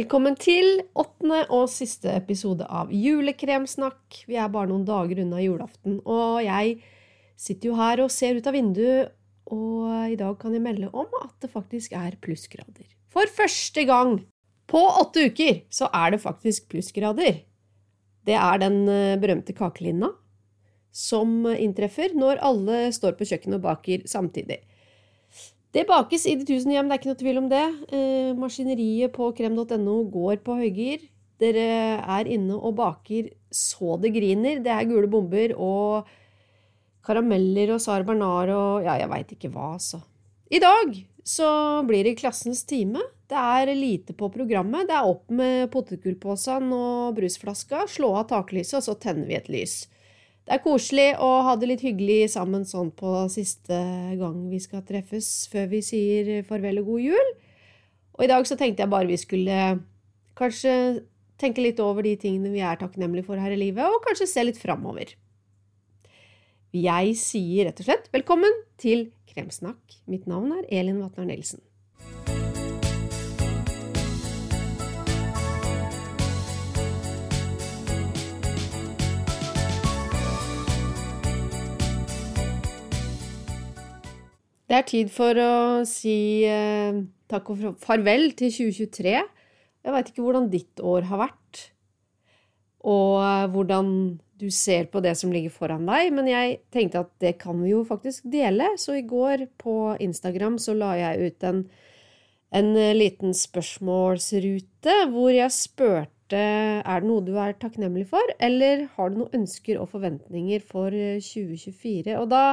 Velkommen til åttende og siste episode av Julekremsnakk. Vi er bare noen dager unna julaften, og jeg sitter jo her og ser ut av vinduet, og i dag kan jeg melde om at det faktisk er plussgrader. For første gang på åtte uker så er det faktisk plussgrader. Det er den eh, berømte kakelinna som inntreffer når alle står på kjøkkenet og baker samtidig. Det bakes i de tusen hjem, det er ikke noe tvil om det. Eh, maskineriet på krem.no går på høygir. Dere er inne og baker så det griner. Det er gule bomber og karameller og Sara Bernard og ja, jeg veit ikke hva, altså. I dag så blir det klassens time. Det er lite på programmet. Det er opp med potetgullposen og brusflaska, slå av taklyset, og så tenner vi et lys. Det er koselig å ha det litt hyggelig sammen sånn på siste gang vi skal treffes før vi sier farvel og god jul. Og i dag så tenkte jeg bare vi skulle kanskje tenke litt over de tingene vi er takknemlige for her i livet, og kanskje se litt framover. Jeg sier rett og slett velkommen til Kremsnakk. Mitt navn er Elin Vatnar Nelson. Det er tid for å si eh, takk og farvel til 2023. Jeg veit ikke hvordan ditt år har vært, og eh, hvordan du ser på det som ligger foran deg, men jeg tenkte at det kan vi jo faktisk dele. Så i går på Instagram så la jeg ut en, en liten spørsmålsrute hvor jeg spurte er det noe du er takknemlig for, eller har du noen ønsker og forventninger for 2024. Og da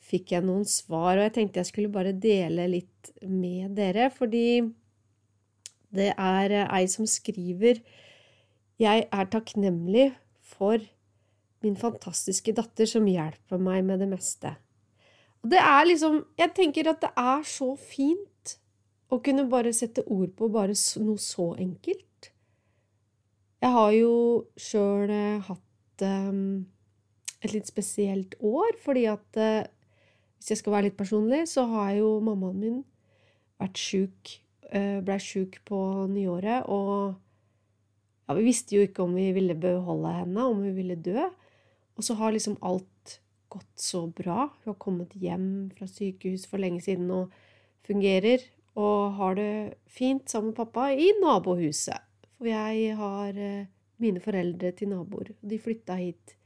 fikk jeg noen svar, og jeg tenkte jeg skulle bare dele litt med dere, fordi det er ei som skriver Jeg er takknemlig for min fantastiske datter som hjelper meg med det meste. Og det er liksom Jeg tenker at det er så fint å kunne bare sette ord på bare noe så enkelt. Jeg har jo sjøl hatt um, et litt spesielt år, fordi at uh, hvis jeg skal være litt personlig, så har jo mammaen min vært sjuk, eh, blei sjuk på nyåret, og ja, vi visste jo ikke om vi ville beholde henne, om hun ville dø. Og så har liksom alt gått så bra. Hun har kommet hjem fra sykehus for lenge siden og fungerer, og har det fint sammen med pappa i nabohuset. For jeg har eh, mine foreldre til naboer. De flytta hit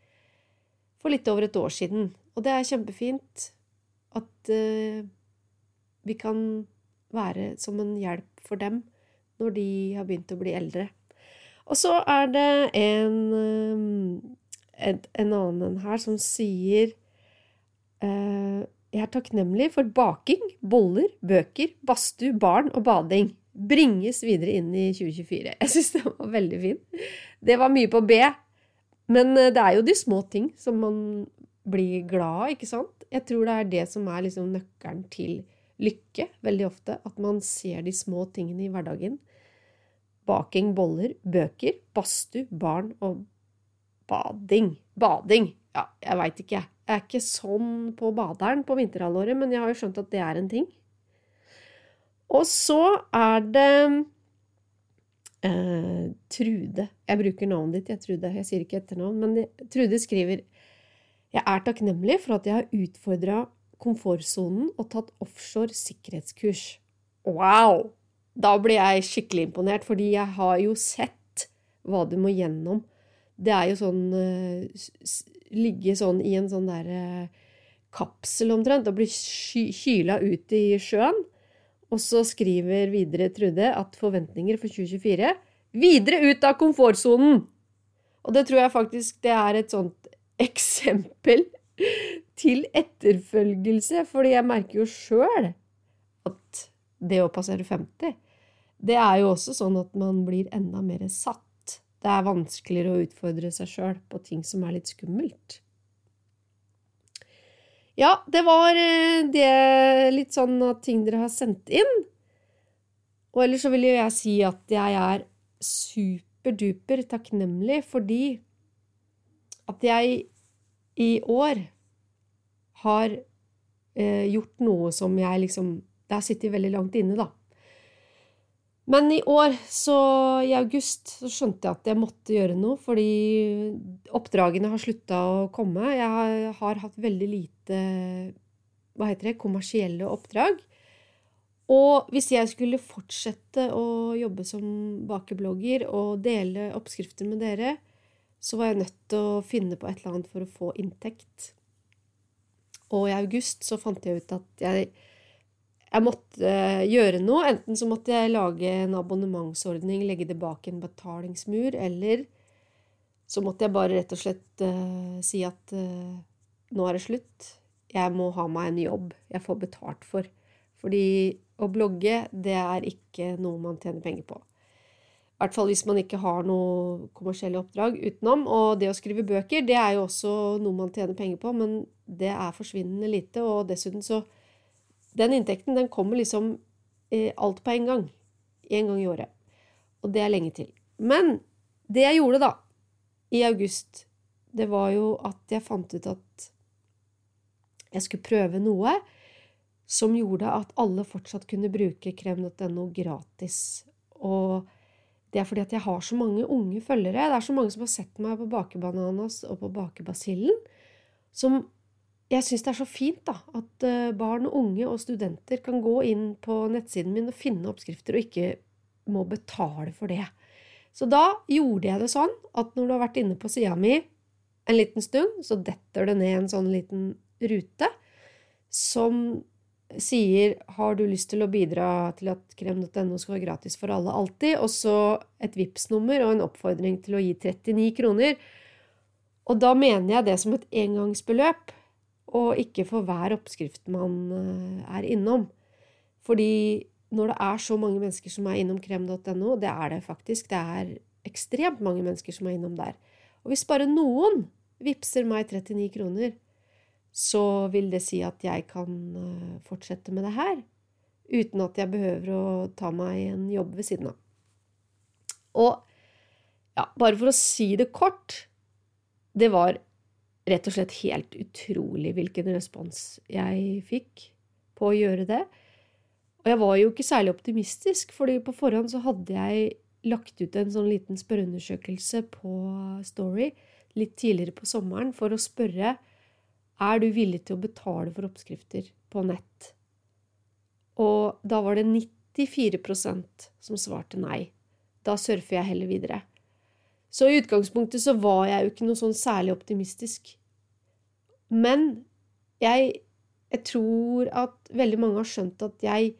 for litt over et år siden. Og det er kjempefint. At uh, vi kan være som en hjelp for dem når de har begynt å bli eldre. Og så er det en, en, en annen her som sier uh, Jeg er takknemlig for baking, boller, bøker, badstue, barn og bading. Bringes videre inn i 2024. Jeg syns det var veldig fin. Det var mye på B, men det er jo de små ting som man blir glad ikke sant? Jeg tror det er det som er liksom nøkkelen til lykke, veldig ofte. At man ser de små tingene i hverdagen. Baking, boller, bøker, badstue, barn og bading. Bading! Ja, jeg veit ikke, jeg. Jeg er ikke sånn på baderen på vinterhalvåret, men jeg har jo skjønt at det er en ting. Og så er det eh, Trude. Jeg bruker navnet ditt, jeg, Trude. Jeg sier ikke etternavn, men Trude skriver jeg er takknemlig for at jeg har utfordra komfortsonen og tatt offshore sikkerhetskurs. Wow! Da blir jeg skikkelig imponert, fordi jeg har jo sett hva du må gjennom. Det er jo sånn uh, Ligge sånn i en sånn derre uh, kapsel omtrent og bli kyla ut i sjøen. Og så skriver videre Trude at forventninger for 2024 Videre ut av komfortsonen! Og det tror jeg faktisk det er et sånt eksempel til etterfølgelse, fordi jeg merker jo sjøl at det å passere 50, det er jo også sånn at man blir enda mer satt. Det er vanskeligere å utfordre seg sjøl på ting som er litt skummelt. Ja, det var eh, det litt sånn at ting dere har sendt inn. Og ellers så vil jo jeg si at jeg er superduper takknemlig fordi at jeg i år har eh, gjort noe som jeg liksom Det har sittet veldig langt inne, da. Men i år, så i august, så skjønte jeg at jeg måtte gjøre noe, fordi oppdragene har slutta å komme. Jeg har, har hatt veldig lite hva heter det, kommersielle oppdrag. Og hvis jeg skulle fortsette å jobbe som bakeblogger og dele oppskrifter med dere, så var jeg nødt til å finne på et eller annet for å få inntekt. Og i august så fant jeg ut at jeg jeg måtte eh, gjøre noe. Enten så måtte jeg lage en abonnementsordning, legge det bak en betalingsmur, eller så måtte jeg bare rett og slett uh, si at uh, nå er det slutt. Jeg må ha meg en jobb jeg får betalt for. Fordi å blogge, det er ikke noe man tjener penger på. Hvert fall hvis man ikke har noe kommersielle oppdrag utenom. Og det å skrive bøker, det er jo også noe man tjener penger på, men det er forsvinnende lite. Og dessuten så den inntekten den kommer liksom eh, alt på en gang. Én gang i året. Og det er lenge til. Men det jeg gjorde da, i august, det var jo at jeg fant ut at jeg skulle prøve noe som gjorde at alle fortsatt kunne bruke krem.no gratis. Og det er fordi at jeg har så mange unge følgere. Det er så mange som har sett meg på Bakebananas og på Bakebasillen, som jeg syns det er så fint da, at eh, barn unge og studenter kan gå inn på nettsiden min og finne oppskrifter, og ikke må betale for det. Så da gjorde jeg det sånn at når du har vært inne på sida mi en liten stund, så detter det ned en sånn liten rute som sier 'Har du lyst til å bidra til at krem.no skal være gratis for alle alltid?' og så et VIPS-nummer og en oppfordring til å gi 39 kroner. Og da mener jeg det som et engangsbeløp og ikke for hver oppskrift man eh, er innom. Fordi når det er så mange mennesker som er innom krem.no, det er det faktisk, det er ekstremt mange mennesker som er innom der. Og hvis bare noen vippser meg 39 kroner, så vil det si at jeg kan eh, fortsette med det her. Uten at jeg behøver å ta meg en jobb ved siden av. Og ja, bare for å si det kort Det var rett og slett helt utrolig hvilken respons jeg fikk på å gjøre det. Og jeg var jo ikke særlig optimistisk, fordi på forhånd så hadde jeg lagt ut en sånn liten spørreundersøkelse på Story litt tidligere på sommeren for å spørre er du villig til å betale for oppskrifter på nett. Og da var det 94% som svarte nei. Da surfer jeg heller videre. Så i utgangspunktet så var jeg jo ikke noe sånn særlig optimistisk. Men jeg, jeg, tror at veldig mange har skjønt at jeg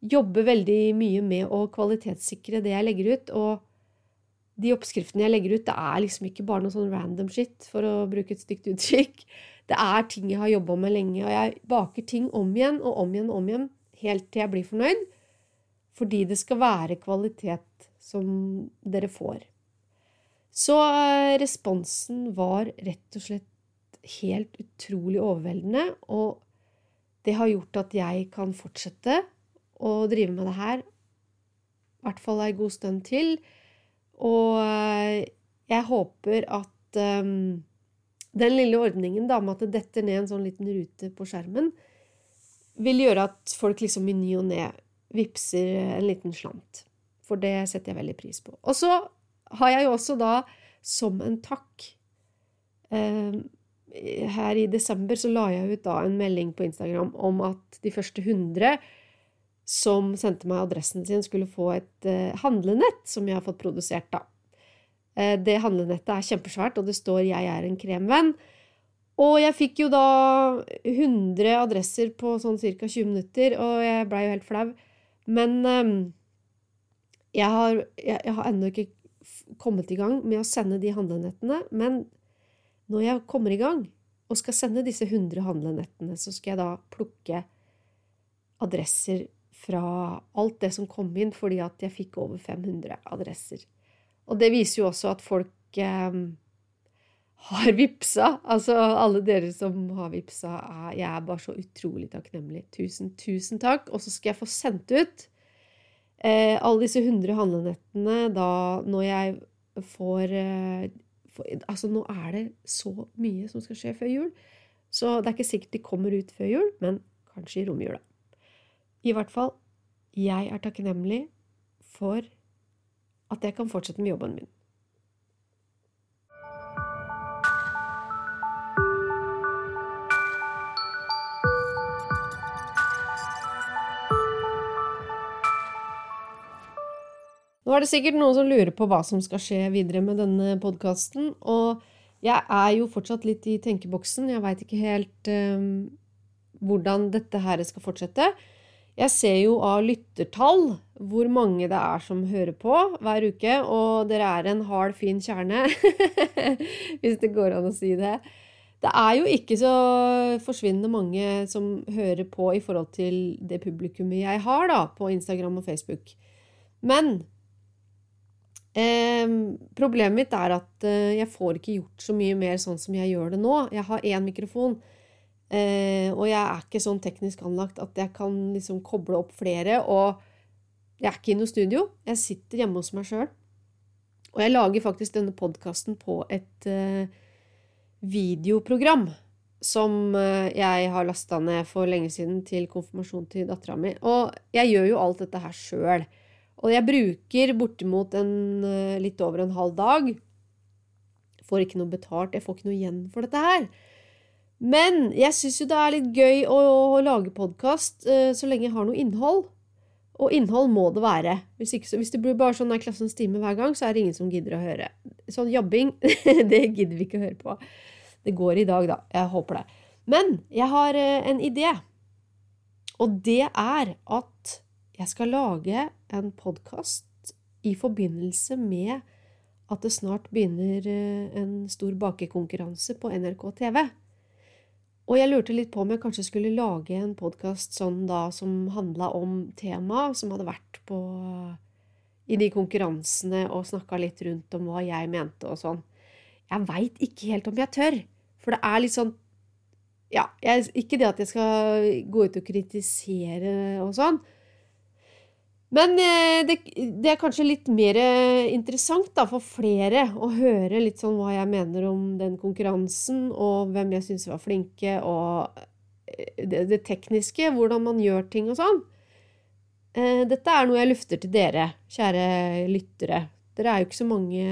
jobber veldig mye med å kvalitetssikre det jeg legger ut. Og de oppskriftene jeg legger ut, det er liksom ikke bare noe sånn random shit, for å bruke et stygt uttrykk. Det er ting jeg har jobba med lenge, og jeg baker ting om igjen og om igjen og om igjen helt til jeg blir fornøyd. Fordi det skal være kvalitet som dere får. Så eh, responsen var rett og slett helt utrolig overveldende, og det har gjort at jeg kan fortsette å drive med det her, i hvert fall ei god stund til. Og eh, jeg håper at um, den lille ordningen da, med at det detter ned en sånn liten rute på skjermen, vil gjøre at folk liksom i ny og ne vipser en liten slant. For det setter jeg veldig pris på. Og så har jeg jo også da, som en takk eh, Her i desember så la jeg ut da en melding på Instagram om at de første 100 som sendte meg adressen sin, skulle få et eh, handlenett som jeg har fått produsert, da. Eh, det handlenettet er kjempesvært, og det står 'Jeg er en kremvenn'. Og jeg fikk jo da 100 adresser på sånn ca. 20 minutter, og jeg blei jo helt flau. Men eh, jeg har, jeg har ennå ikke kommet i gang med å sende de handlenettene, men når jeg kommer i gang og skal sende disse 100 handlenettene, så skal jeg da plukke adresser fra alt det som kom inn, fordi at jeg fikk over 500 adresser. Og det viser jo også at folk eh, har vipsa. Altså alle dere som har vipsa, jeg er bare så utrolig takknemlig. Tusen, tusen takk. Og så skal jeg få sendt ut eh, alle disse 100 handlenettene da når jeg får, eh, for, Altså, nå er det så mye som skal skje før jul, så det er ikke sikkert de kommer ut før jul, men kanskje i romjula. I hvert fall, jeg er takknemlig for at jeg kan fortsette med jobben min. Nå er det sikkert noen som lurer på hva som skal skje videre med denne podkasten. Og jeg er jo fortsatt litt i tenkeboksen. Jeg veit ikke helt um, hvordan dette her skal fortsette. Jeg ser jo av lyttertall hvor mange det er som hører på hver uke, og dere er en hard, fin kjerne, hvis det går an å si det. Det er jo ikke så forsvinnende mange som hører på i forhold til det publikummet jeg har da, på Instagram og Facebook. Men eh, problemet mitt er at eh, jeg får ikke gjort så mye mer sånn som jeg gjør det nå. Jeg har én mikrofon. Eh, og jeg er ikke sånn teknisk anlagt at jeg kan liksom koble opp flere. Og jeg er ikke i noe studio. Jeg sitter hjemme hos meg sjøl. Og jeg lager faktisk denne podkasten på et eh, videoprogram som eh, jeg har lasta ned for lenge siden til konfirmasjon til dattera mi. Og jeg gjør jo alt dette her sjøl. Og jeg bruker bortimot en, eh, litt over en halv dag. Får ikke noe betalt, jeg får ikke noe igjen for dette her. Men jeg syns jo det er litt gøy å, å lage podkast uh, så lenge jeg har noe innhold. Og innhold må det være. Hvis, ikke, hvis det blir bare sånn der klassens time hver gang, så er det ingen som gidder å høre. Sånn jobbing, det gidder vi ikke å høre på. Det går i dag, da. Jeg håper det. Men jeg har uh, en idé. Og det er at jeg skal lage en podkast i forbindelse med at det snart begynner uh, en stor bakekonkurranse på NRK TV. Og jeg lurte litt på om jeg kanskje skulle lage en podkast sånn som handla om temaet som hadde vært på i de konkurransene og snakka litt rundt om hva jeg mente og sånn. Jeg veit ikke helt om jeg tør, for det er litt sånn Ja, jeg, ikke det at jeg skal gå ut og kritisere og sånn, men eh, det, det, er kanskje litt mer eh, interessant da, for flere å høre litt sånn hva jeg mener om den konkurransen, og hvem jeg syns var flinke, og eh, det, det, tekniske, hvordan man gjør ting og sånn. Dette er noe jeg lufter til dere, kjære lyttere. Dere er jo ikke så mange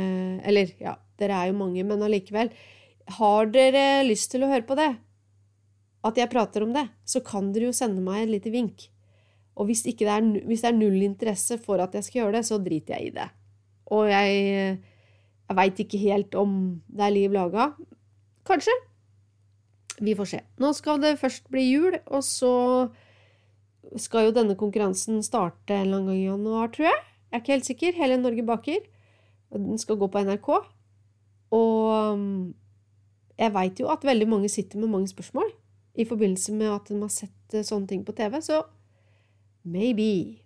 Eller ja, dere er jo mange, men allikevel. Har dere lyst til å høre på det? At jeg prater om det? Så kan dere jo sende meg et lite vink. Og hvis, det er, hvis, det er, null interesse for at jeg skal gjøre det, så driter jeg i det. Og jeg, jeg veit ikke helt om det er liv laga. Kanskje. Vi får se. Nå skal det først bli jul, og så skal jo denne konkurransen starte en eller annen gang i januar, tror jeg. Jeg er ikke helt sikker. Hele Norge baker. Den skal gå på NRK. Og um, jeg veit jo at veldig mange sitter med mange spørsmål i forbindelse med at de har sett eh, sånne ting på TV. Så Maybe.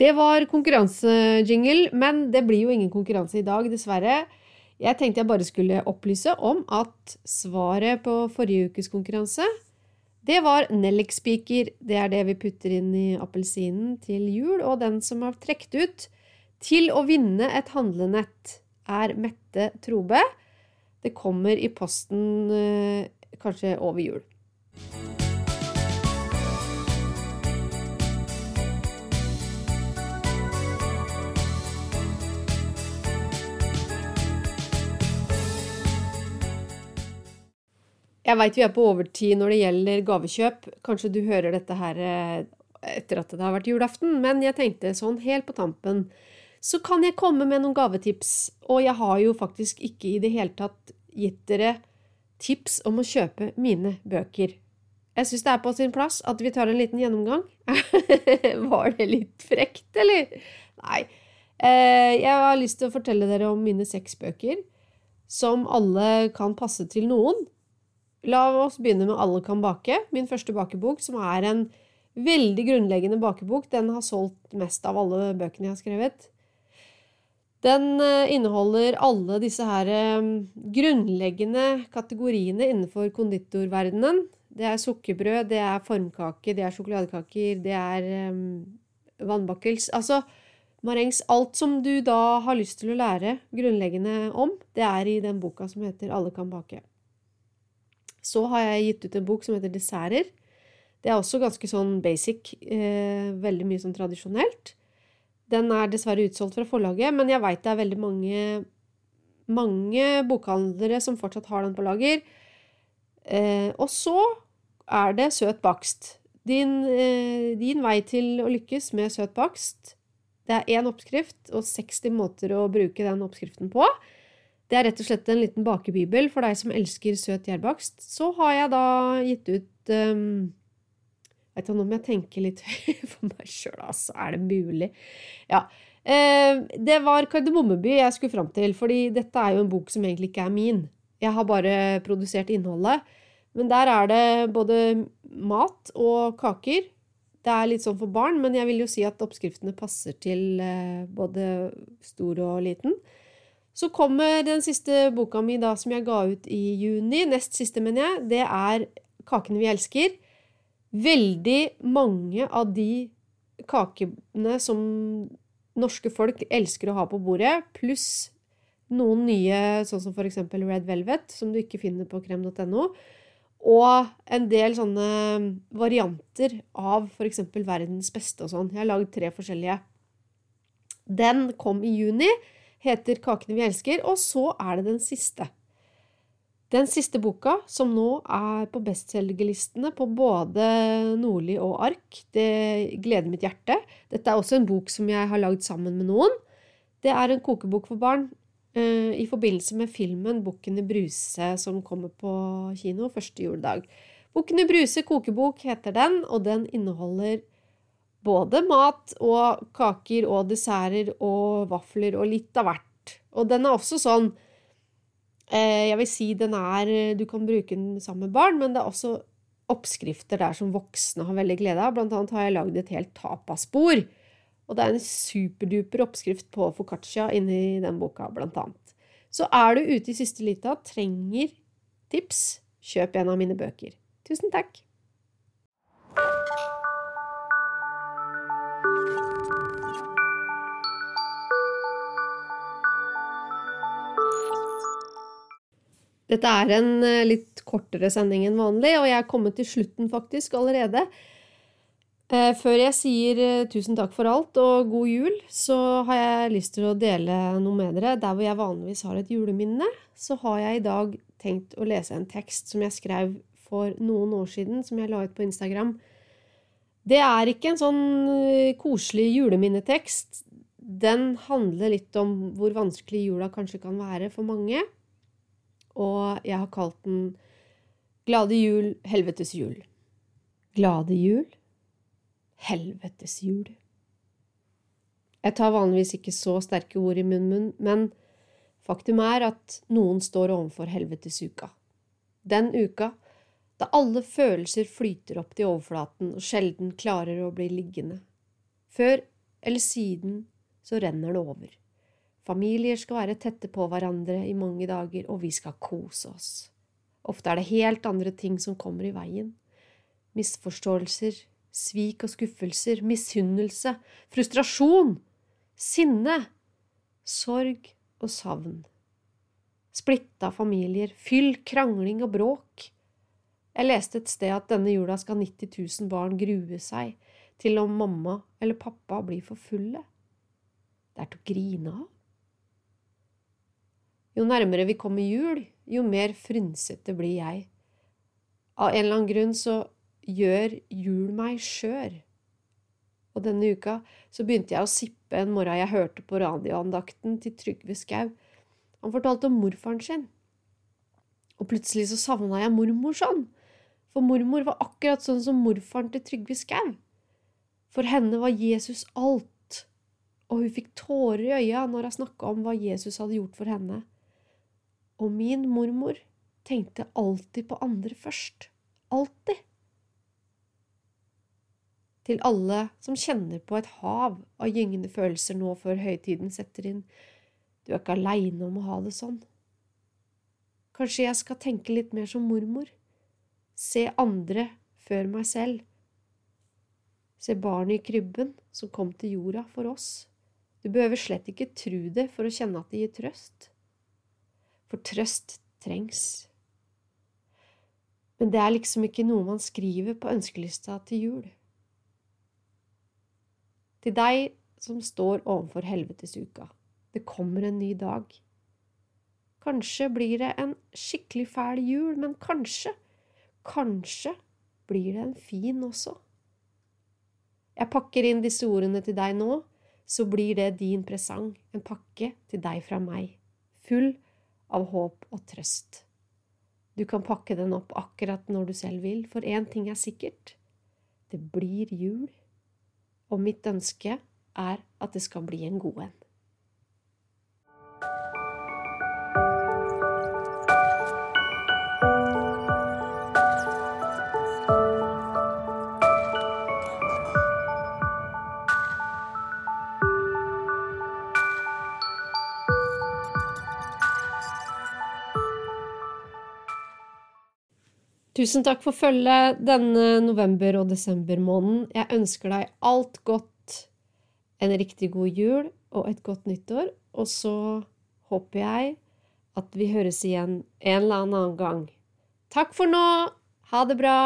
Det var konkurransejingle, men det blir jo ingen konkurranse i dag, dessverre. Jeg tenkte jeg bare skulle opplyse om at svaret på forrige ukes konkurranse det var nellikspiker. Det er det vi putter inn i appelsinen til jul. Og den som har trukket ut til å vinne et handlenett, er Mette Trobe. Det kommer i posten eh, kanskje over jul. Jeg veit vi er på overtid når det gjelder gavekjøp. Kanskje du hører dette her eh, etter at det har vært julaften, men jeg tenkte sånn helt på tampen så kan jeg komme med noen gavetips. Og jeg har jo faktisk ikke i det hele tatt gitt dere tips om å kjøpe mine bøker. Jeg syns det er på sin plass at vi tar en liten gjennomgang. Var det litt frekt, eller? Nei. Eh, jeg har lyst til å fortelle dere om mine seks bøker, som alle kan passe til noen. La oss begynne med Alle kan bake, min første bakebok, som er en veldig grunnleggende bakebok. Den har solgt mest av alle bøkene jeg har skrevet. Den eh, inneholder alle disse her eh, grunnleggende kategoriene innenfor konditorverdenen. Det er sukkerbrød, det er formkake, det er sjokoladekaker, det er um, vannbakkels Altså marengs. Alt som du da har lyst til å lære grunnleggende om, det er i den boka som heter Alle kan bake. Så har jeg gitt ut en bok som heter Desserter. Det er også ganske sånn basic, eh, veldig mye sånn tradisjonelt. Den er dessverre utsolgt fra forlaget, men jeg veit det er veldig mange, mange bokhandlere som fortsatt har den på lager. Eh, og så er det søt bakst. Din, eh, din, vei til å lykkes med søt bakst. Det er én oppskrift og 60 måter å bruke den oppskriften på. Det er rett og slett en liten bakebibel for deg som elsker søt gjærbakst. Så har jeg da gitt ut um, Vet du, Nå må jeg tenke litt for meg sjøl, altså. Er det mulig? Ja. Uh, det var Kardemommeby jeg skulle fram til, fordi dette er jo en bok som egentlig ikke er min. Jeg har bare produsert innholdet. Men der er det både mat og kaker. Det er litt sånn for barn, men jeg vil jo si at oppskriftene passer til eh, både stor og liten. Så kommer den siste boka mi da, som jeg ga ut i juni, nest siste, mener jeg. Det er Kakene vi elsker. Veldig mange av de kakene som norske folk elsker å ha på bordet, pluss noen nye, sånn som eksempel Red Velvet, som du ikke finner på krem.no, og en del sånne varianter av eksempel verdens beste og sånn. Jeg har lagd tre forskjellige. Den kom i juni heter Kakene vi elsker, og så er det den siste. Den siste boka, som nå er på bestselgerlistene på både Nordli og Ark, det gleder mitt hjerte. Dette er også en bok som jeg har lagd sammen med noen. Det er en kokebok for barn uh, i forbindelse med filmen 'Bukkene Bruse som kommer på kino første juledag. 'Bukkene Bruse kokebok heter den, og den inneholder både mat og kaker og desserter og vafler og litt av hvert. Og den er også sånn eh, Jeg vil si den er Du kan bruke den sammen med barn, men det er også oppskrifter der som voksne har veldig glede av. Blant annet har jeg lagd et helt tapaspor. Og det er en superduper oppskrift på foccaccia inni den boka, blant annet. Så er du ute i siste lita, trenger tips, kjøp en av mine bøker. Tusen takk! Dette er en eh, litt kortere sending enn vanlig, og jeg er kommet til slutten faktisk allerede. Eh, før jeg sier eh, tusen takk for alt og god jul, så har jeg lyst til å dele noe med dere. Der hvor jeg vanligvis har et juleminne, så har jeg i dag tenkt å lese en tekst som jeg skrev for noen år siden, som jeg la ut på Instagram. Det er ikke en sånn koselig juleminnetekst. Den handler litt om hvor vanskelig jula kanskje kan være for mange og jeg har kalt den Glade jul, helvetes jul. Glade jul, helvetes jul. Jeg tar vanligvis ikke så sterke ord i munnen, men faktum er at noen står overfor helvetesuka. Den uka da alle følelser flyter opp til overflaten og sjelden klarer å bli liggende. Før eller siden så renner det over. Familier skal være tette på hverandre i mange dager, og vi skal kose oss. Ofte er det helt andre ting som kommer i veien. Misforståelser, svik og skuffelser, misunnelse, frustrasjon, sinne, sorg og savn. Splitta familier, fyll, krangling og bråk. Jeg leste et sted at denne jula skal 90 000 barn grue seg til om mamma eller pappa blir for fulle. Det er til å grine av. Jo nærmere vi kommer jul, jo mer frynsete blir jeg. Av en eller annen grunn så gjør jul meg skjør. Og denne uka så begynte jeg å sippe en morgen jeg hørte på radioandakten til Trygve Skau. Han fortalte om morfaren sin. Og plutselig så savna jeg mormor sånn. For mormor var akkurat sånn som morfaren til Trygve Skau. For henne var Jesus alt, og hun fikk tårer i øya når hun snakka om hva Jesus hadde gjort for henne. Og min mormor tenkte alltid på andre først. Alltid. Til alle som kjenner på et hav av gyngende følelser nå før høytiden setter inn. Du er ikke aleine om å ha det sånn. Kanskje jeg skal tenke litt mer som mormor. Se andre før meg selv. Se barnet i krybben som kom til jorda for oss. Du behøver slett ikke tro det for å kjenne at det gir trøst. For trøst trengs. Men det er liksom ikke noe man skriver på ønskelista til jul. Til deg som står overfor helvetesuka. Det kommer en ny dag. Kanskje blir det en skikkelig fæl jul, men kanskje, kanskje blir det en fin også. Jeg pakker inn disse ordene til deg nå, så blir det din presang, en pakke til deg fra meg, full av håp og trøst. Du kan pakke den opp akkurat når du selv vil, for én ting er sikkert – det blir jul, og mitt ønske er at det skal bli en god en. Tusen takk for følget denne november- og desembermåneden. Jeg ønsker deg alt godt, en riktig god jul og et godt nyttår. Og så håper jeg at vi høres igjen en eller annen gang. Takk for nå! Ha det bra!